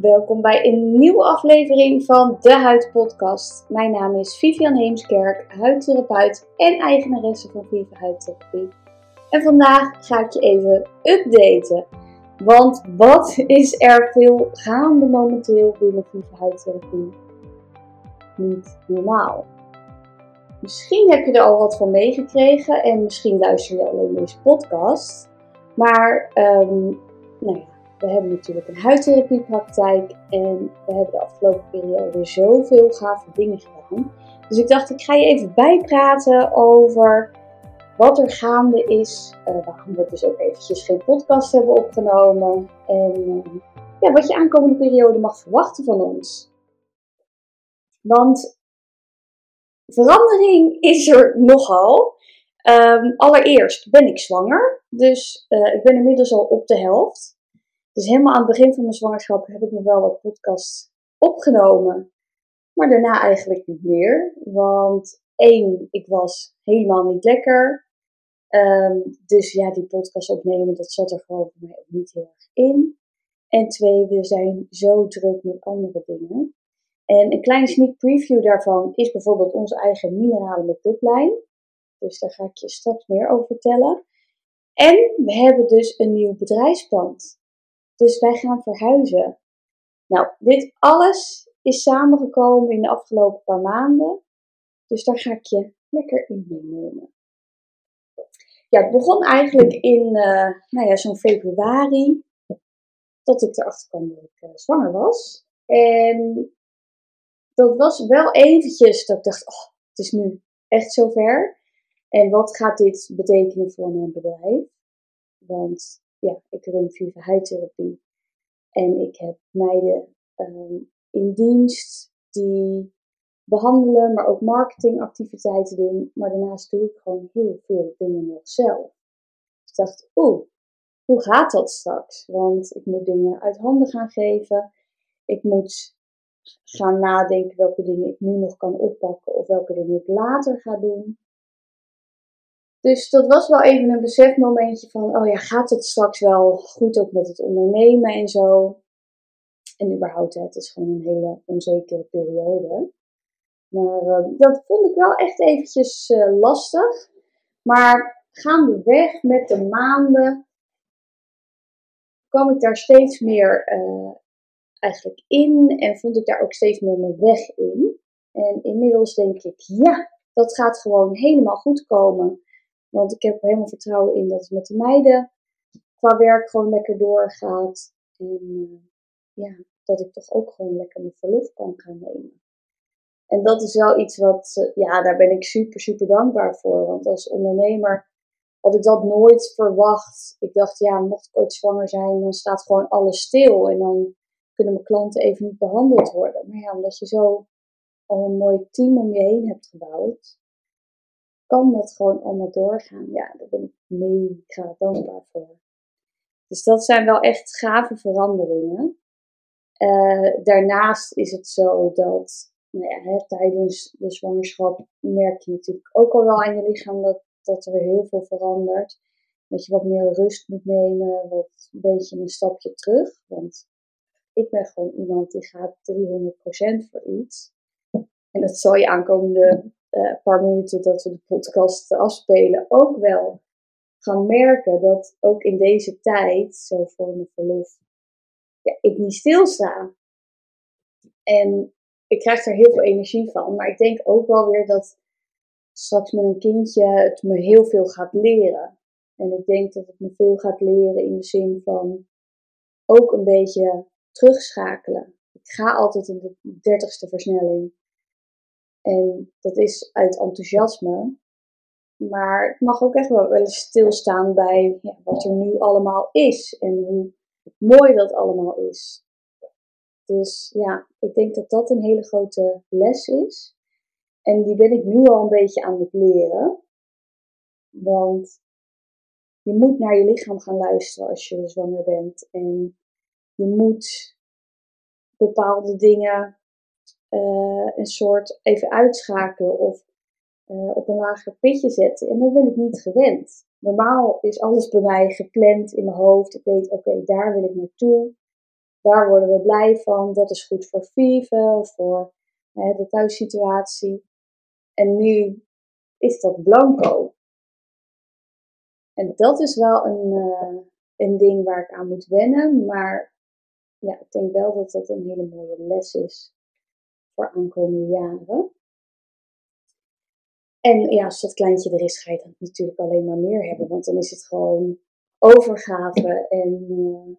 Welkom bij een nieuwe aflevering van de Huid Podcast. Mijn naam is Vivian Heemskerk, huidtherapeut en eigenaresse van Viva Huidtherapie. En vandaag ga ik je even updaten. Want wat is er veel gaande momenteel binnen Viva Huidtherapie? Niet normaal. Misschien heb je er al wat van meegekregen en misschien luister je alleen deze podcast. Maar, um, nou ja we hebben natuurlijk een huidtherapiepraktijk en we hebben de afgelopen periode zoveel gave dingen gedaan. Dus ik dacht, ik ga je even bijpraten over wat er gaande is, uh, waarom we dus ook eventjes geen podcast hebben opgenomen en uh, ja, wat je aankomende periode mag verwachten van ons. Want verandering is er nogal. Um, allereerst ben ik zwanger, dus uh, ik ben inmiddels al op de helft. Dus helemaal aan het begin van mijn zwangerschap heb ik nog wel wat podcasts opgenomen. Maar daarna eigenlijk niet meer. Want één, ik was helemaal niet lekker. Um, dus ja, die podcast opnemen, dat zat er gewoon voor mij ook niet heel erg in. En twee, we zijn zo druk met andere dingen. En een kleine sneak preview daarvan is bijvoorbeeld onze eigen minerale make-up lijn. Dus daar ga ik je straks meer over vertellen. En we hebben dus een nieuw bedrijfspand. Dus wij gaan verhuizen. Nou, dit alles is samengekomen in de afgelopen paar maanden. Dus daar ga ik je lekker in meenemen. Ja, het begon eigenlijk in uh, nou ja, zo'n februari. Dat ik erachter kwam dat ik uh, zwanger was. En dat was wel eventjes dat ik dacht, oh, het is nu echt zover. En wat gaat dit betekenen voor mijn bedrijf? Want ja, ik run Viva Huidtherapie. En ik heb meiden um, in dienst die behandelen, maar ook marketingactiviteiten doen. Maar daarnaast doe ik gewoon heel veel dingen nog zelf. Dus ik dacht, oeh, hoe gaat dat straks? Want ik moet dingen uit handen gaan geven. Ik moet gaan nadenken welke dingen ik nu nog kan oppakken of welke dingen ik later ga doen. Dus dat was wel even een besefmomentje van, oh ja, gaat het straks wel goed ook met het ondernemen en zo. En überhaupt, het is gewoon een hele onzekere periode. Maar uh, dat vond ik wel echt eventjes uh, lastig. Maar gaandeweg met de maanden kwam ik daar steeds meer uh, eigenlijk in en vond ik daar ook steeds meer mijn weg in. En inmiddels denk ik, ja, dat gaat gewoon helemaal goed komen. Want ik heb er helemaal vertrouwen in dat het met de meiden qua werk gewoon lekker doorgaat. En uh, ja, dat ik toch ook gewoon lekker mijn verlof kan gaan nemen. En dat is wel iets wat, uh, ja, daar ben ik super, super dankbaar voor. Want als ondernemer had ik dat nooit verwacht. Ik dacht, ja, mocht ik ooit zwanger zijn, dan staat gewoon alles stil. En dan kunnen mijn klanten even niet behandeld worden. Maar ja, omdat je zo al een mooi team om je heen hebt gebouwd, kan dat gewoon allemaal doorgaan. Ja, daar ben ik mega dankbaar voor. Dus dat zijn wel echt gave veranderingen. Uh, daarnaast is het zo dat nou ja, hè, tijdens de zwangerschap merk je natuurlijk ook al wel aan je lichaam dat, dat er heel veel verandert. Dat je wat meer rust moet nemen, wat een beetje een stapje terug. Want ik ben gewoon iemand die gaat 300% voor iets. En dat zal je aankomende uh, paar minuten dat we de podcast afspelen ook wel gaan merken dat ook in deze tijd, zo voor mijn verlof, ja, ik niet stilsta. En ik krijg er heel veel energie van, maar ik denk ook wel weer dat straks met een kindje het me heel veel gaat leren. En ik denk dat het me veel gaat leren in de zin van ook een beetje terugschakelen. Ik ga altijd in de dertigste versnelling. En dat is uit enthousiasme. Maar ik mag ook echt wel, eens stilstaan bij ja, wat er nu allemaal is. En hoe mooi dat allemaal is. Dus ja, ik denk dat dat een hele grote les is. En die ben ik nu al een beetje aan het leren. Want je moet naar je lichaam gaan luisteren als je zwanger bent. En je moet bepaalde dingen uh, een soort even uitschakelen of uh, op een lager pitje zetten. En dat ben ik niet gewend. Normaal is alles bij mij gepland in mijn hoofd. Ik weet, oké, daar wil ik naartoe. Daar worden we blij van. Dat is goed voor Vive, voor hè, de thuissituatie. En nu is dat blanco. En dat is wel een, een ding waar ik aan moet wennen. Maar ja, ik denk wel dat dat een hele mooie les is voor aankomende jaren. En ja, als dat kleintje er is, ga je dan natuurlijk alleen maar meer hebben. Want dan is het gewoon overgave en uh,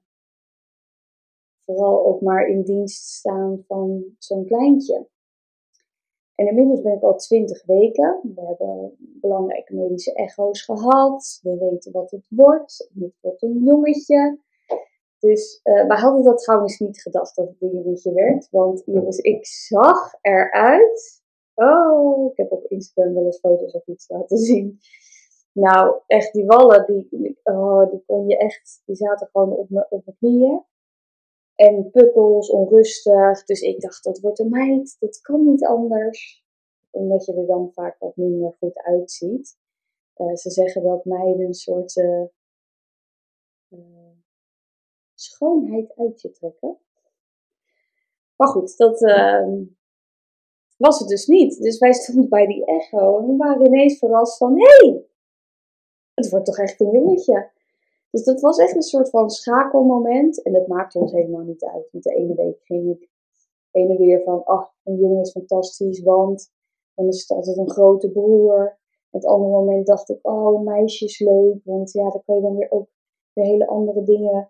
vooral ook maar in dienst staan van zo'n kleintje. En inmiddels ben ik al twintig weken. We hebben belangrijke medische echo's gehad. We weten wat het wordt. Het wordt een jongetje. Dus uh, hadden dat trouwens niet gedacht dat het een jongetje werd. Want jongens, ik zag eruit. Oh, ik heb op Instagram wel eens foto's of iets laten zien. Nou, echt die wallen, die, oh, die kon je echt, die zaten gewoon op mijn op knieën. En pukkels, onrustig. Dus ik dacht, dat wordt een meid. Dat kan niet anders. Omdat je er dan vaak wat minder goed uitziet. Uh, ze zeggen dat meiden een soort uh, schoonheid uit je trekken. Maar goed, dat ehm, was het dus niet. Dus wij stonden bij die echo en we waren ineens verrast van... Hey, het wordt toch echt een jongetje. Dus dat was echt een soort van schakelmoment. En dat maakte ons helemaal niet uit. Want de ene week ging ik heen en weer van, ach, een jongen is fantastisch, want dan is het altijd een grote broer. En het andere moment dacht ik, oh, een meisje is leuk, want ja, daar kan je dan weer ook weer hele andere dingen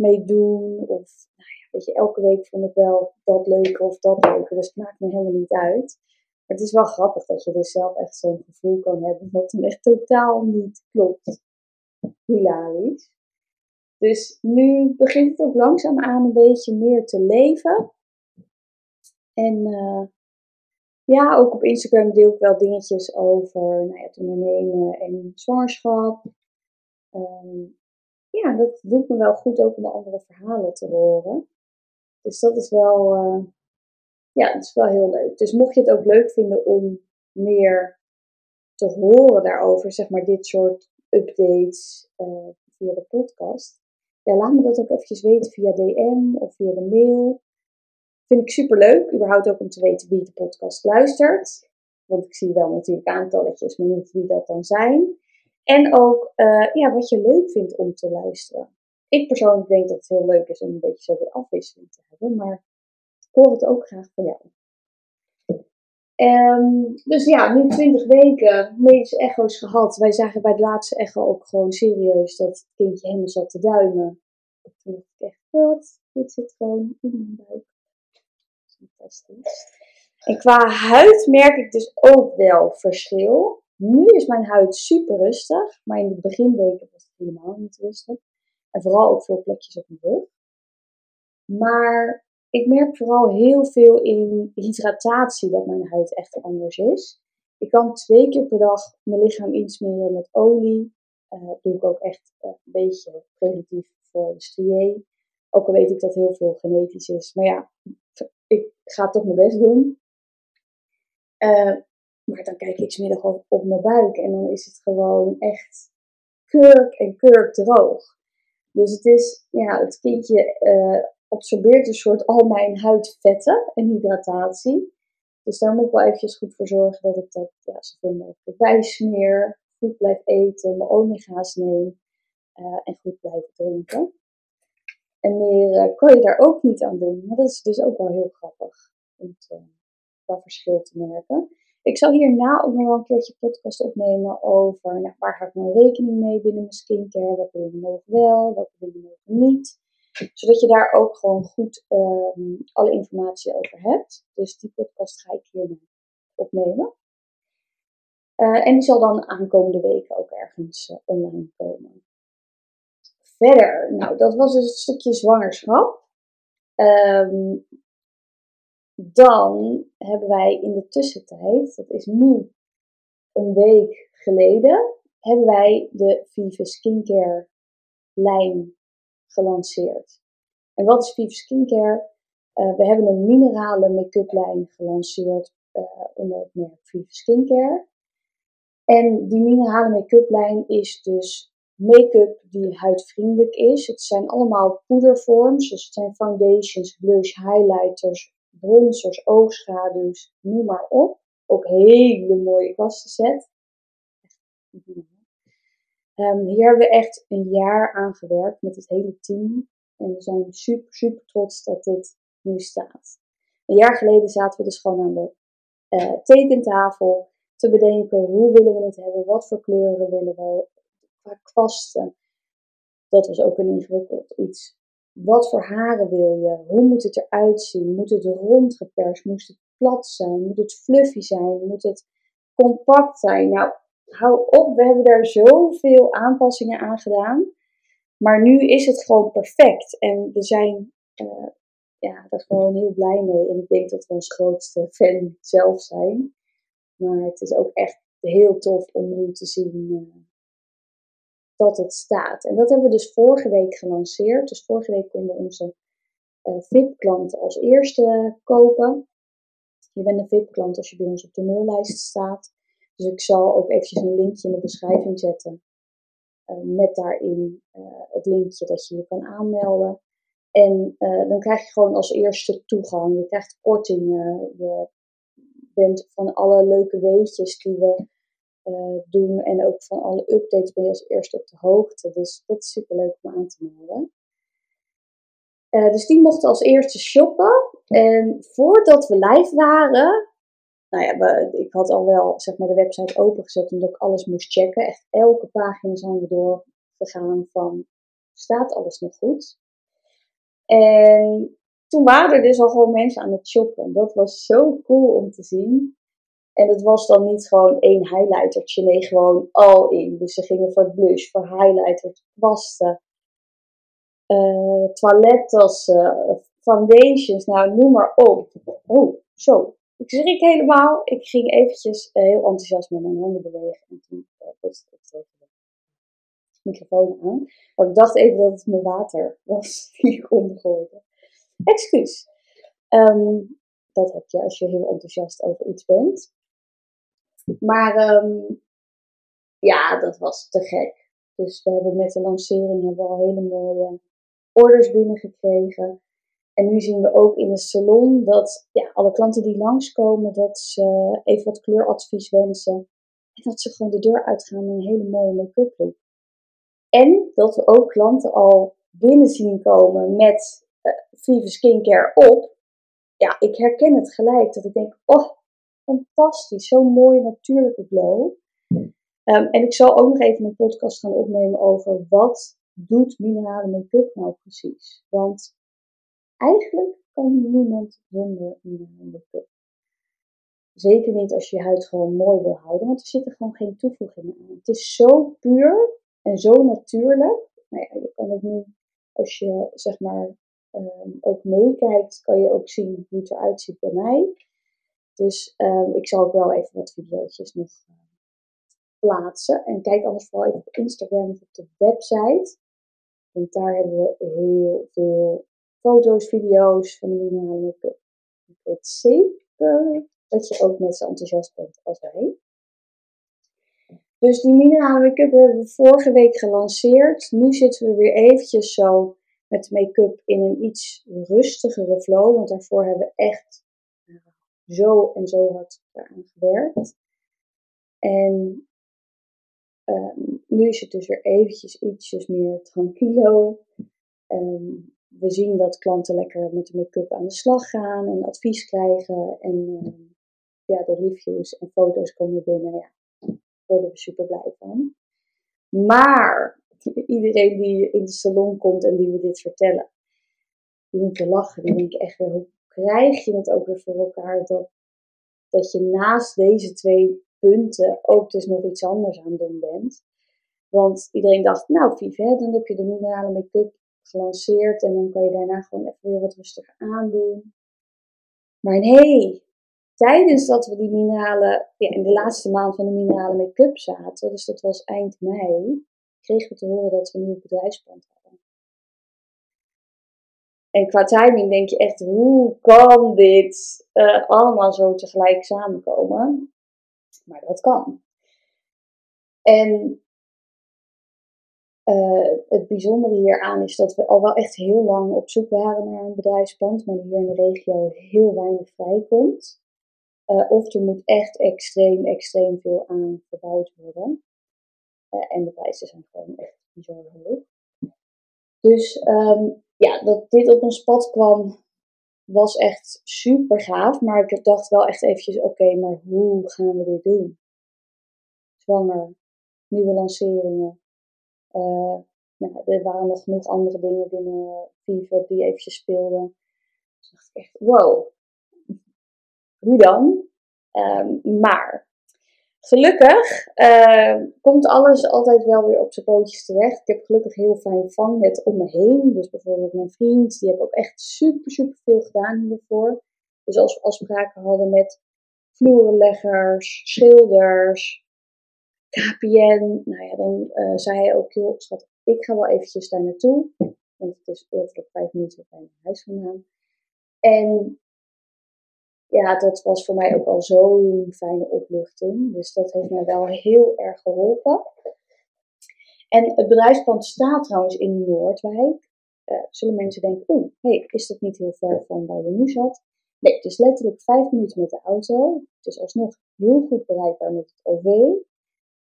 mee doen. Of, nou ja, weet je, elke week vond ik wel dat leuker of dat leuker. Dus het maakt me helemaal niet uit. Het is wel grappig dat je dus zelf echt zo'n gevoel kan hebben wat dan echt totaal niet klopt hilarisch. Dus nu begint het ook langzaam aan een beetje meer te leven. En uh, ja, ook op Instagram deel ik wel dingetjes over nou ja, het ondernemen en zwangerschap. Um, ja, dat doet me wel goed ook om de andere verhalen te horen. Dus dat is wel, uh, ja, dat is wel heel leuk. Dus mocht je het ook leuk vinden om meer te horen daarover, zeg maar dit soort updates uh, via de podcast. Laat me dat ook eventjes weten via DM of via de mail. Vind ik super leuk, überhaupt ook om te weten wie de podcast luistert. Want ik zie wel natuurlijk aantalletjes, maar niet wie dat dan zijn. En ook uh, ja, wat je leuk vindt om te luisteren. Ik persoonlijk denk dat het heel leuk is om een beetje zo weer afwisseling te hebben, maar ik hoor het ook graag van jou. Um, dus ja, nu 20 weken medische echo's gehad. Wij zagen bij de laatste echo ook gewoon serieus dat het kindje helemaal zat te duimen. Toen dacht ik echt, wat? Dit zit gewoon in mijn buik. Fantastisch. En qua huid merk ik dus ook wel verschil. Nu is mijn huid super rustig, maar in de beginweken was het helemaal niet rustig. En vooral ook veel plekjes op mijn rug. Maar ik merk vooral heel veel in hydratatie dat mijn huid echt anders is. Ik kan twee keer per dag mijn lichaam insmeren met olie. Uh, dat doe ik ook echt uh, een beetje preventief voor de strié. Ook al weet ik dat heel veel genetisch is. Maar ja, ik ga toch mijn best doen. Uh, maar dan kijk ik smiddag op, op mijn buik en dan is het gewoon echt kurk en kurk droog. Dus het is, ja, het kindje absorbeert een soort al mijn huidvetten en hydratatie. Dus daar moet ik wel eventjes goed voor zorgen dat ik dat ja, zoveel mogelijk bijsmeer, goed blijf eten, mijn omega's neem uh, en goed blijf drinken. En meer uh, kan je daar ook niet aan doen, maar dat is dus ook wel heel grappig om dat verschil te merken. Ik zal hierna ook nog wel een keertje podcast opnemen over nou, waar ga ik nou rekening mee binnen mijn skincare, welke dingen mogen wel, welke dingen mogen niet zodat je daar ook gewoon goed um, alle informatie over hebt. Dus die podcast ga ik hier opnemen. Uh, en die zal dan aankomende weken ook ergens uh, online komen. Verder, nou, dat was dus een stukje zwangerschap. Um, dan hebben wij in de tussentijd, dat is nu een week geleden, hebben wij de Vive Skincare lijn gelanceerd. En wat is Vive Skincare? Uh, we hebben een minerale make-up lijn gelanceerd uh, onder het merk Vive Skincare. En die minerale make-up lijn is dus make-up die huidvriendelijk is. Het zijn allemaal poedervorms, dus het zijn foundations, blush, highlighters, bronzers, oogschaduws, noem maar op. Ook hele mooie kwastenset. Um, hier hebben we echt een jaar aan gewerkt met het hele team. En we zijn super, super trots dat dit nu staat. Een jaar geleden zaten we dus gewoon aan de uh, tekentafel te bedenken hoe willen we het hebben, wat voor kleuren willen we, qua kwasten. Dat was ook een ingewikkeld iets. Wat voor haren wil je? Hoe moet het eruit zien? Moet het rondgeperst? Moet het plat zijn? Moet het fluffy zijn? Moet het compact zijn? Nou, hou op, we hebben daar zoveel aanpassingen aan gedaan. Maar nu is het gewoon perfect. En we zijn uh, ja, er gewoon heel blij mee. En ik denk dat we ons grootste fan zelf zijn. Maar het is ook echt heel tof om nu te zien uh, dat het staat. En dat hebben we dus vorige week gelanceerd. Dus vorige week konden onze uh, VIP-klanten als eerste kopen. Je bent een VIP-klant als je bij ons op de maillijst staat. Dus ik zal ook eventjes een linkje in de beschrijving zetten. Uh, met daarin uh, het linkje dat je je kan aanmelden. En dan krijg je gewoon als eerste toegang. Je krijgt kortingen. Je bent van alle leuke weetjes die we doen. En ook van alle updates ben je als eerste op de hoogte. Dus dat is super leuk om aan te melden. dus die mochten als eerste shoppen. En voordat we live waren, nou ja, ik had al wel zeg maar, de website opengezet omdat ik alles moest checken. Echt elke pagina zijn we doorgegaan van, staat alles nog goed? En toen waren er dus al gewoon mensen aan het shoppen. Dat was zo cool om te zien. En het was dan niet gewoon één highlightertje, nee, gewoon al in. Dus ze gingen voor blush, voor highlighter, kwasten, uh, toilettassen, foundations, nou noem maar op. Oh, zo. Ik schrik helemaal. Ik ging eventjes uh, heel enthousiast met mijn handen bewegen. En toen uh, ik tegen de microfoon aan. Maar ik dacht even dat het mijn water was die ik omgooide. Excuus. Um, dat heb je als je heel enthousiast over iets bent. Maar um, ja, dat was te gek. Dus we hebben met de lancering hebben we al hele mooie orders binnengekregen. En nu zien we ook in de salon dat ja, alle klanten die langskomen, dat ze even wat kleuradvies wensen. En dat ze gewoon de deur uitgaan met een hele mooie make-up look. En dat we ook klanten al binnen zien komen met uh, Skincare op. Ja, ik herken het gelijk. Dat ik denk, oh, fantastisch. Zo'n mooie natuurlijke glow. Um, en ik zal ook nog even een podcast gaan opnemen over wat doet minerale make-up nou precies. Want Eigenlijk kan niemand zonder een make-up. Zeker niet als je je huid gewoon mooi wil houden, want er zitten gewoon geen toevoegingen aan. Het is zo puur en zo natuurlijk. Nou ja, je kan het nu, als je zeg maar um, ook meekijkt, kan je ook zien hoe het eruit ziet bij mij. Dus um, ik zal ook wel even wat video's nog uh, plaatsen. En kijk anders vooral even op Instagram of op de website. Want daar hebben we heel veel foto's, video's van minerale make-up. Ik weet zeker dat je ook net zo enthousiast bent als wij. Dus die minerale make-up hebben we vorige week gelanceerd. Nu zitten we weer eventjes zo met make-up in een iets rustigere flow. Want daarvoor hebben we echt zo en zo hard eraan gewerkt. En um, nu is het dus weer eventjes ietsjes meer tranquilo. Um, we zien dat klanten lekker met de make-up aan de slag gaan en advies krijgen. En uh, ja, de reviews en foto's komen binnen. Ja, daar worden we super blij van. Maar iedereen die in de salon komt en die we dit vertellen, die moeten lachen. Die denken echt weer, krijg je het ook weer voor elkaar dat, dat je naast deze twee punten ook dus nog iets anders aan doen bent. Want iedereen dacht, nou Vive, dan heb je de minerale make-up gelanceerd en dan kan je daarna gewoon even weer wat rustiger aandoen. Maar nee, tijdens dat we die mineralen, ja, in de laatste maand van de minerale make-up zaten, dus dat was eind mei, kregen we te horen dat we een nieuw bedrijfspand hadden. En qua timing denk je echt, hoe kan dit uh, allemaal zo tegelijk samenkomen? Maar dat kan. En het bijzondere hieraan is dat we al wel echt heel lang op zoek waren naar een bedrijfspand, maar hier in de regio heel weinig vrijkomt. Uh, of er moet echt extreem, extreem veel aan verbouwd worden. En de prijzen zijn gewoon echt bizar hoog. Dus um, ja, dat dit op ons pad kwam, was echt super gaaf. Maar ik dacht wel echt eventjes, oké, maar hoe gaan we dit doen? Zwanger, nieuwe lanceringen. Uh, nou, er waren nog genoeg andere dingen binnen Viva die eventjes speelden. Dus dacht ik echt, wow, hoe dan? Um, maar Gelukkig uh, komt alles altijd wel weer op zijn pootjes terecht. Ik heb gelukkig heel fijn vangnet om me heen. Dus bijvoorbeeld mijn vriend, die heeft ook echt super, super veel gedaan hiervoor. Dus als we afspraken hadden met vloerenleggers, schilders, KPN, nou ja, dan uh, zei hij ook, heel schat, ik ga wel eventjes daar naartoe. Want het is over vijf minuten bij mijn huis vandaan. En ja, dat was voor mij ook al zo'n fijne opluchting. Dus dat heeft mij wel heel erg geholpen. En het bedrijfspand staat trouwens in Noordwijk. Uh, zullen mensen denken, oeh, hey, is dat niet heel ver van waar je nu zat? Nee, het is letterlijk vijf minuten met de auto. Het is alsnog heel goed bereikbaar met het OV.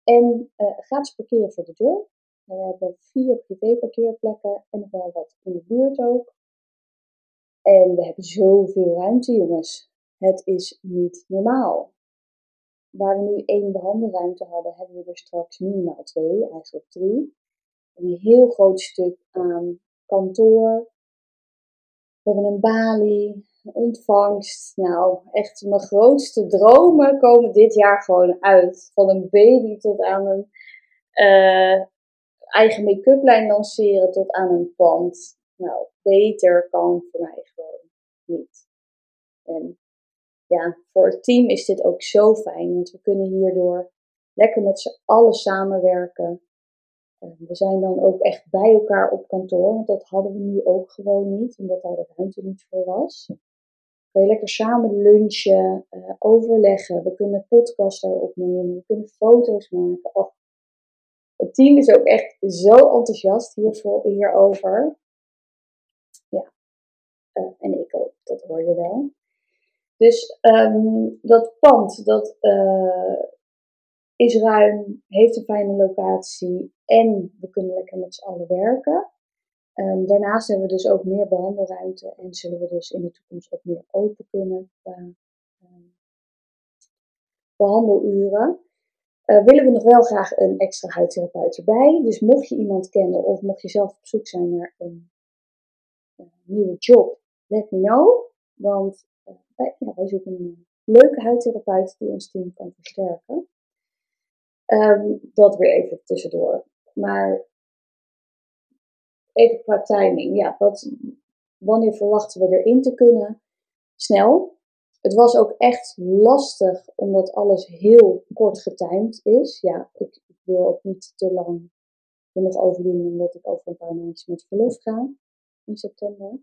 En uh, gratis parkeren voor de deur. We hebben vier privé parkeerplekken en nog wel wat in de buurt ook. En we hebben zoveel ruimte, jongens. Het is niet normaal. Waar we nu één behandelruimte hadden, hebben we er straks minimaal twee, eigenlijk drie. Een heel groot stuk aan kantoor. We hebben een balie, ontvangst. Nou, echt mijn grootste dromen komen dit jaar gewoon uit. Van een baby tot aan een uh, eigen make-up lijn lanceren tot aan een pand. Nou, beter kan voor mij gewoon niet. En ja, voor het team is dit ook zo fijn, want we kunnen hierdoor lekker met z'n allen samenwerken. Uh, we zijn dan ook echt bij elkaar op kantoor, want dat hadden we nu ook gewoon niet, omdat daar de ruimte niet voor was. Kan je lekker samen lunchen, uh, overleggen. We kunnen podcasts opnemen, we kunnen foto's maken. Het team is ook echt zo enthousiast hiervoor, hierover. Ja, uh, en ik ook, dat hoor je wel. Dus um, dat pand, dat uh, is ruim, heeft een fijne locatie en we kunnen lekker met z'n allen werken. Um, daarnaast hebben we dus ook meer behandelruimte en zullen we dus in de toekomst ook meer open kunnen um, behandeluren. Uh, willen we nog wel graag een extra huidtherapeut erbij. Dus mocht je iemand kennen of mocht je zelf op zoek zijn naar een, een nieuwe job, let me know. Want wij, ja, wij zoeken een leuke huidtherapeut die ons team kan versterken. Um, dat weer even tussendoor. Maar even qua timing. Ja, wanneer verwachten we erin te kunnen? Snel. Het was ook echt lastig omdat alles heel kort getimed is. Ja, ik, ik wil ook niet te lang er nog over doen omdat ik over een paar maandjes met verlof ga in september.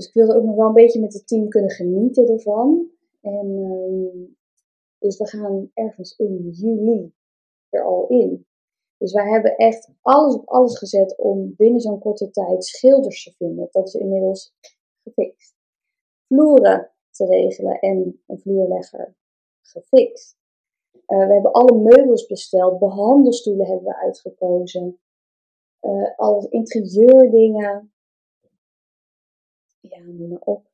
Dus ik wilde ook nog wel een beetje met het team kunnen genieten ervan. En um, dus we gaan ergens in juli er al in. Dus wij hebben echt alles op alles gezet om binnen zo'n korte tijd schilders te vinden. Dat is inmiddels gefixt. Vloeren te regelen en een vloerlegger gefixt. Uh, we hebben alle meubels besteld, behandelstoelen hebben we uitgekozen. Uh, alle interieurdingen ja, maar op.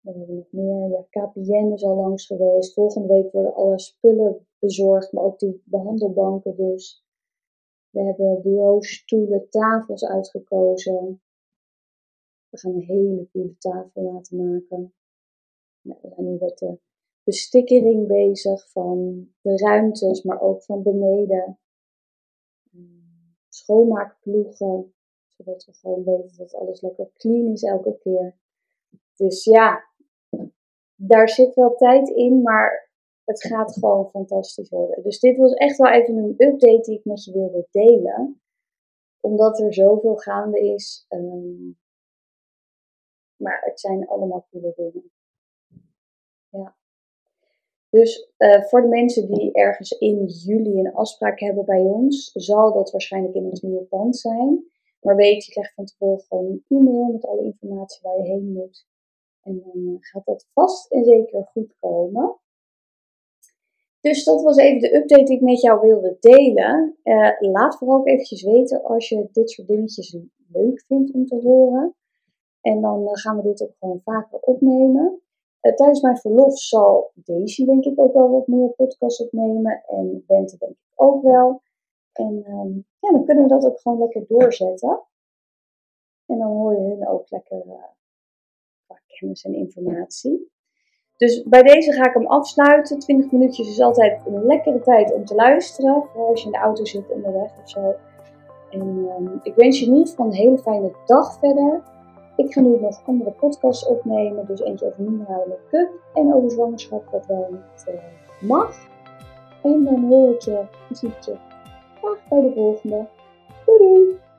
Dan hebben nog meer. Ja, KPN is al langs geweest. Volgende week worden alle spullen bezorgd, maar ook die behandelbanken dus. We hebben bureaus, stoelen, tafels uitgekozen. We gaan een hele coole tafel laten maken. Nou, we zijn nu met de bestikkering bezig van de ruimtes, maar ook van beneden. Schoonmaakploegen, zodat we gewoon weten dat alles lekker clean is elke keer. Dus ja, daar zit wel tijd in, maar het gaat gewoon fantastisch worden. Dus dit was echt wel even een update die ik met je wilde delen. Omdat er zoveel gaande is. Um, maar het zijn allemaal coole dingen. Ja. Dus uh, voor de mensen die ergens in juli een afspraak hebben bij ons, zal dat waarschijnlijk in het nieuwe pand zijn. Maar weet, je krijgt van tevoren gewoon een e-mail met alle informatie waar je heen moet. En dan uh, gaat dat vast en zeker goed komen. Dus dat was even de update die ik met jou wilde delen. Uh, laat vooral ook eventjes weten als je dit soort dingetjes leuk vindt om te horen. En dan gaan we dit ook gewoon vaker opnemen. Tijdens mijn verlof zal Daisy denk ik ook wel wat meer podcasts opnemen. En Bente denk ik ook wel. En um, ja, dan kunnen we dat ook gewoon lekker doorzetten. En dan hoor je hun ook lekker qua kennis en informatie. Dus bij deze ga ik hem afsluiten. 20 minuutjes is altijd een lekkere tijd om te luisteren. Vooral als je in de auto zit onderweg of zo. En um, ik wens je niet van een hele fijne dag verder. Ik ga nu nog andere podcasts opnemen. Dus eentje over minerale make-up en over zwangerschap, wat wel niet uh, mag. En dan hoor ik je, zie ik je graag bij de volgende. Doei doei!